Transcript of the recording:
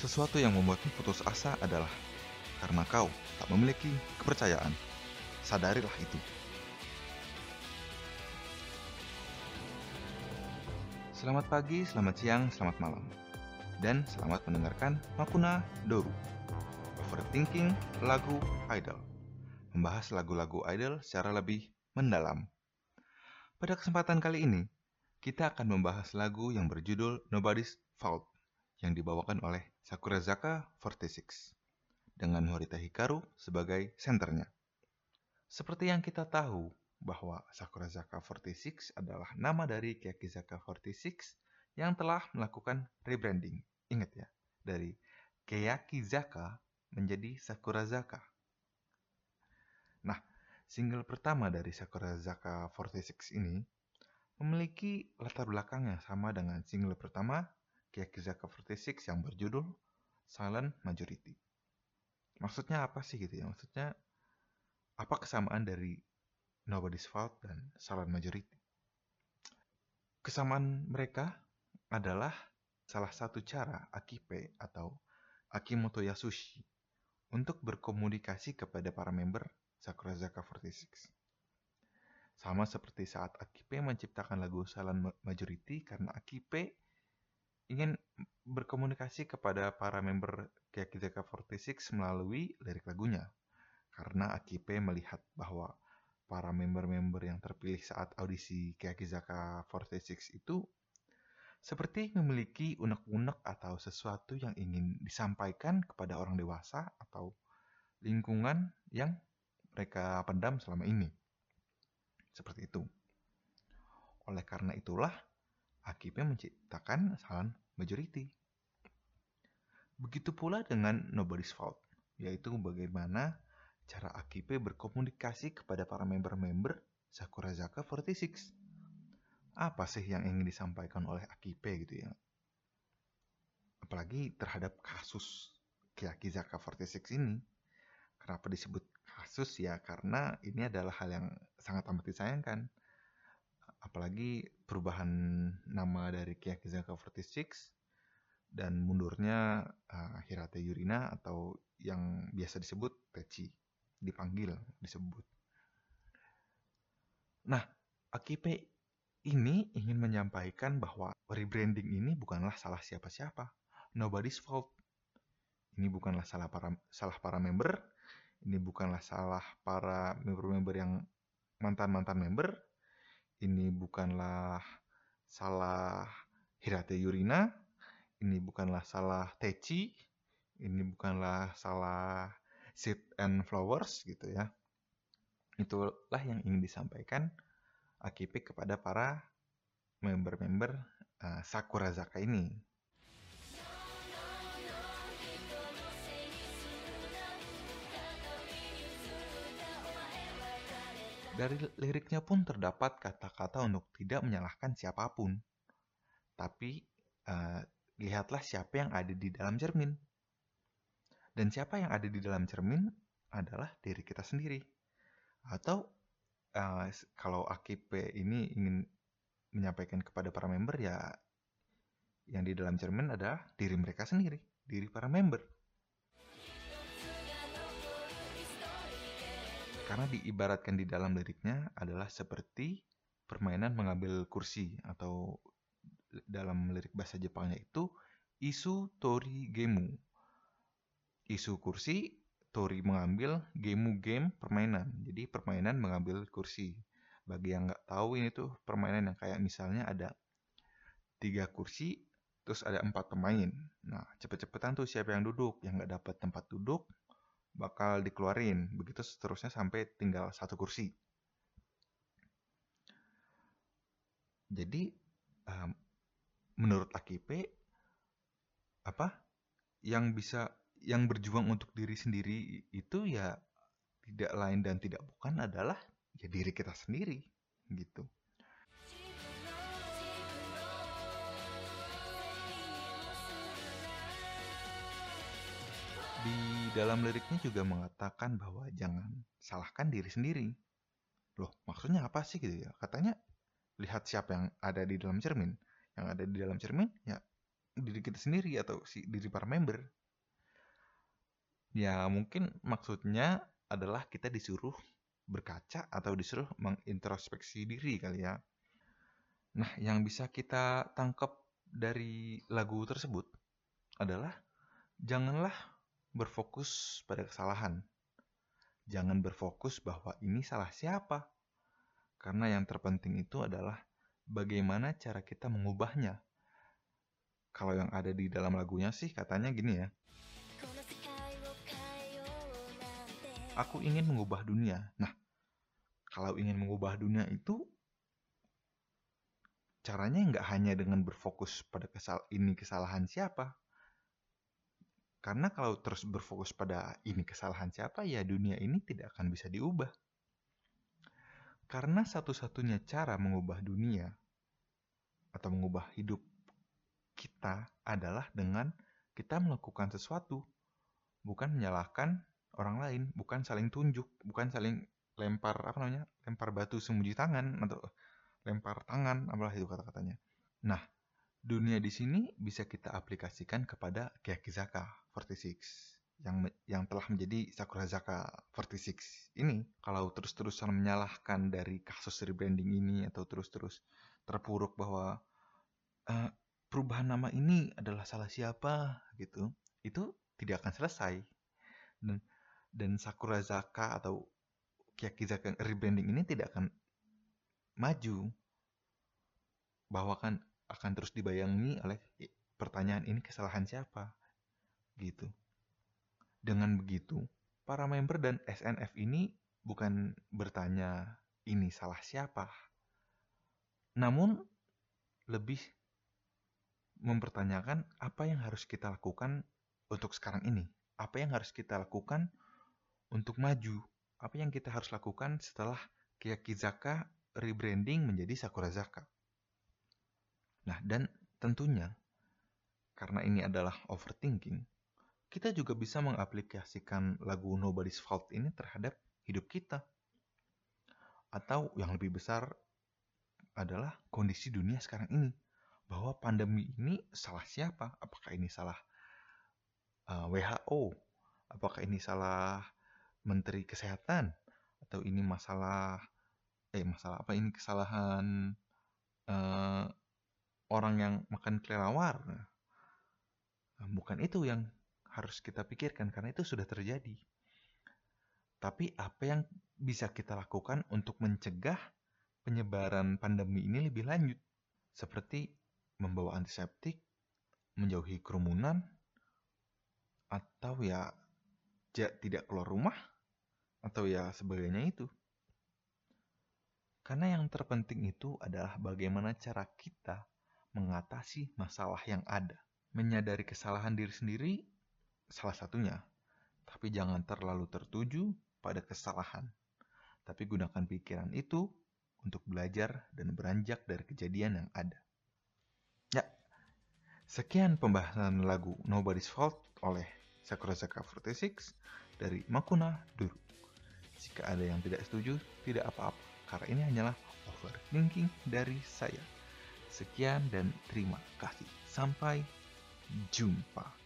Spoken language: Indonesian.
Sesuatu yang membuatmu putus asa adalah karena kau tak memiliki kepercayaan. Sadarilah itu. Selamat pagi, selamat siang, selamat malam. Dan selamat mendengarkan Makuna Doru. Overthinking lagu idol. Membahas lagu-lagu idol secara lebih mendalam. Pada kesempatan kali ini, kita akan membahas lagu yang berjudul Nobody's Fault yang dibawakan oleh Sakurazaka 46 dengan Horita Hikaru sebagai senternya. Seperti yang kita tahu bahwa Sakurazaka 46 adalah nama dari Kiyakizaka 46 yang telah melakukan rebranding. Ingat ya, dari Kiyakizaka menjadi Sakurazaka. Nah, single pertama dari Sakurazaka 46 ini memiliki latar belakang yang sama dengan single pertama Kiyakizaka 46 yang berjudul Silent Majority. Maksudnya apa sih gitu ya? Maksudnya apa kesamaan dari Nobody's Fault dan Silent Majority? Kesamaan mereka adalah salah satu cara Akipe atau Akimoto Yasushi untuk berkomunikasi kepada para member Sakurazaka 46. Sama seperti saat Akipe menciptakan lagu Silent Majority karena Akipe ingin berkomunikasi kepada para member Kiyakizaka 46 melalui lirik lagunya. Karena Akipe melihat bahwa para member-member yang terpilih saat audisi Kiyakizaka 46 itu seperti memiliki unek-unek atau sesuatu yang ingin disampaikan kepada orang dewasa atau lingkungan yang mereka pendam selama ini. Seperti itu. Oleh karena itulah, Akipe menciptakan Silent Majority. Begitu pula dengan Nobody's Fault, yaitu bagaimana cara Akipe berkomunikasi kepada para member-member Sakurazaka 46. Apa sih yang ingin disampaikan oleh Akipe gitu ya? Apalagi terhadap kasus Kiyakizaka 46 ini. Kenapa disebut kasus ya? Karena ini adalah hal yang sangat amat disayangkan apalagi perubahan nama dari Kiyakizaka 46 dan mundurnya uh, Hirate Yurina atau yang biasa disebut Techi dipanggil disebut. Nah, Akipe ini ingin menyampaikan bahwa rebranding ini bukanlah salah siapa-siapa. Nobody's fault. Ini bukanlah salah para salah para member, ini bukanlah salah para member-member yang mantan-mantan member, ini bukanlah salah Hirate Yurina, ini bukanlah salah Techi, ini bukanlah salah Seed and Flowers gitu ya. Itulah yang ingin disampaikan Akipe kepada para member-member uh, Sakura Zaka ini. Dari liriknya pun terdapat kata-kata untuk tidak menyalahkan siapa pun. Tapi uh, lihatlah siapa yang ada di dalam cermin. Dan siapa yang ada di dalam cermin adalah diri kita sendiri. Atau uh, kalau AKP ini ingin menyampaikan kepada para member ya yang di dalam cermin adalah diri mereka sendiri, diri para member. Karena diibaratkan di dalam liriknya adalah seperti permainan mengambil kursi atau dalam lirik bahasa Jepangnya itu isu tori gemu. Isu kursi, tori mengambil, gemu game permainan. Jadi permainan mengambil kursi. Bagi yang nggak tahu ini tuh permainan yang kayak misalnya ada tiga kursi, terus ada empat pemain. Nah, cepet-cepetan tuh siapa yang duduk, yang nggak dapat tempat duduk, bakal dikeluarin. Begitu seterusnya sampai tinggal satu kursi. Jadi um, menurut AKP apa yang bisa yang berjuang untuk diri sendiri itu ya tidak lain dan tidak bukan adalah ya diri kita sendiri gitu. Di dalam liriknya juga mengatakan bahwa jangan salahkan diri sendiri. Loh, maksudnya apa sih gitu ya? Katanya lihat siapa yang ada di dalam cermin. Yang ada di dalam cermin ya diri kita sendiri atau si diri para member. Ya mungkin maksudnya adalah kita disuruh berkaca atau disuruh mengintrospeksi diri kali ya. Nah, yang bisa kita tangkap dari lagu tersebut adalah janganlah berfokus pada kesalahan. Jangan berfokus bahwa ini salah siapa. Karena yang terpenting itu adalah bagaimana cara kita mengubahnya. Kalau yang ada di dalam lagunya sih katanya gini ya. Aku ingin mengubah dunia. Nah, kalau ingin mengubah dunia itu caranya nggak hanya dengan berfokus pada kesal ini kesalahan siapa. Karena kalau terus berfokus pada ini kesalahan siapa, ya dunia ini tidak akan bisa diubah. Karena satu-satunya cara mengubah dunia atau mengubah hidup kita adalah dengan kita melakukan sesuatu, bukan menyalahkan orang lain, bukan saling tunjuk, bukan saling lempar apa namanya, lempar batu sembunyi tangan atau lempar tangan, apalah itu kata-katanya. Nah, dunia di sini bisa kita aplikasikan kepada Kyakizaka 46 yang yang telah menjadi Sakura Zaka 46 ini kalau terus-terusan menyalahkan dari kasus rebranding ini atau terus-terus terpuruk bahwa uh, perubahan nama ini adalah salah siapa gitu itu tidak akan selesai. Dan dan Sakura Zaka atau Kyakizaka rebranding ini tidak akan maju. Bahwa kan akan terus dibayangi oleh pertanyaan ini kesalahan siapa gitu dengan begitu para member dan SNF ini bukan bertanya ini salah siapa namun lebih mempertanyakan apa yang harus kita lakukan untuk sekarang ini apa yang harus kita lakukan untuk maju. Apa yang kita harus lakukan setelah Kyakizaka rebranding menjadi Sakura Zaka. Nah, dan tentunya karena ini adalah overthinking, kita juga bisa mengaplikasikan lagu Nobody's Fault ini terhadap hidup kita. Atau yang lebih besar adalah kondisi dunia sekarang ini. Bahwa pandemi ini salah siapa? Apakah ini salah uh, eh, WHO? Apakah ini salah menteri kesehatan atau ini masalah eh masalah apa ini kesalahan uh, orang yang makan kelelawar nah, bukan itu yang harus kita pikirkan karena itu sudah terjadi tapi apa yang bisa kita lakukan untuk mencegah penyebaran pandemi ini lebih lanjut seperti membawa antiseptik menjauhi kerumunan atau ya tidak keluar rumah atau ya sebagainya itu. Karena yang terpenting itu adalah bagaimana cara kita mengatasi masalah yang ada. Menyadari kesalahan diri sendiri salah satunya. Tapi jangan terlalu tertuju pada kesalahan. Tapi gunakan pikiran itu untuk belajar dan beranjak dari kejadian yang ada. Ya, sekian pembahasan lagu Nobody's Fault oleh Sakura Zaka 46 dari Makuna Duru. Jika ada yang tidak setuju, tidak apa-apa, karena ini hanyalah overthinking dari saya. Sekian dan terima kasih. Sampai jumpa.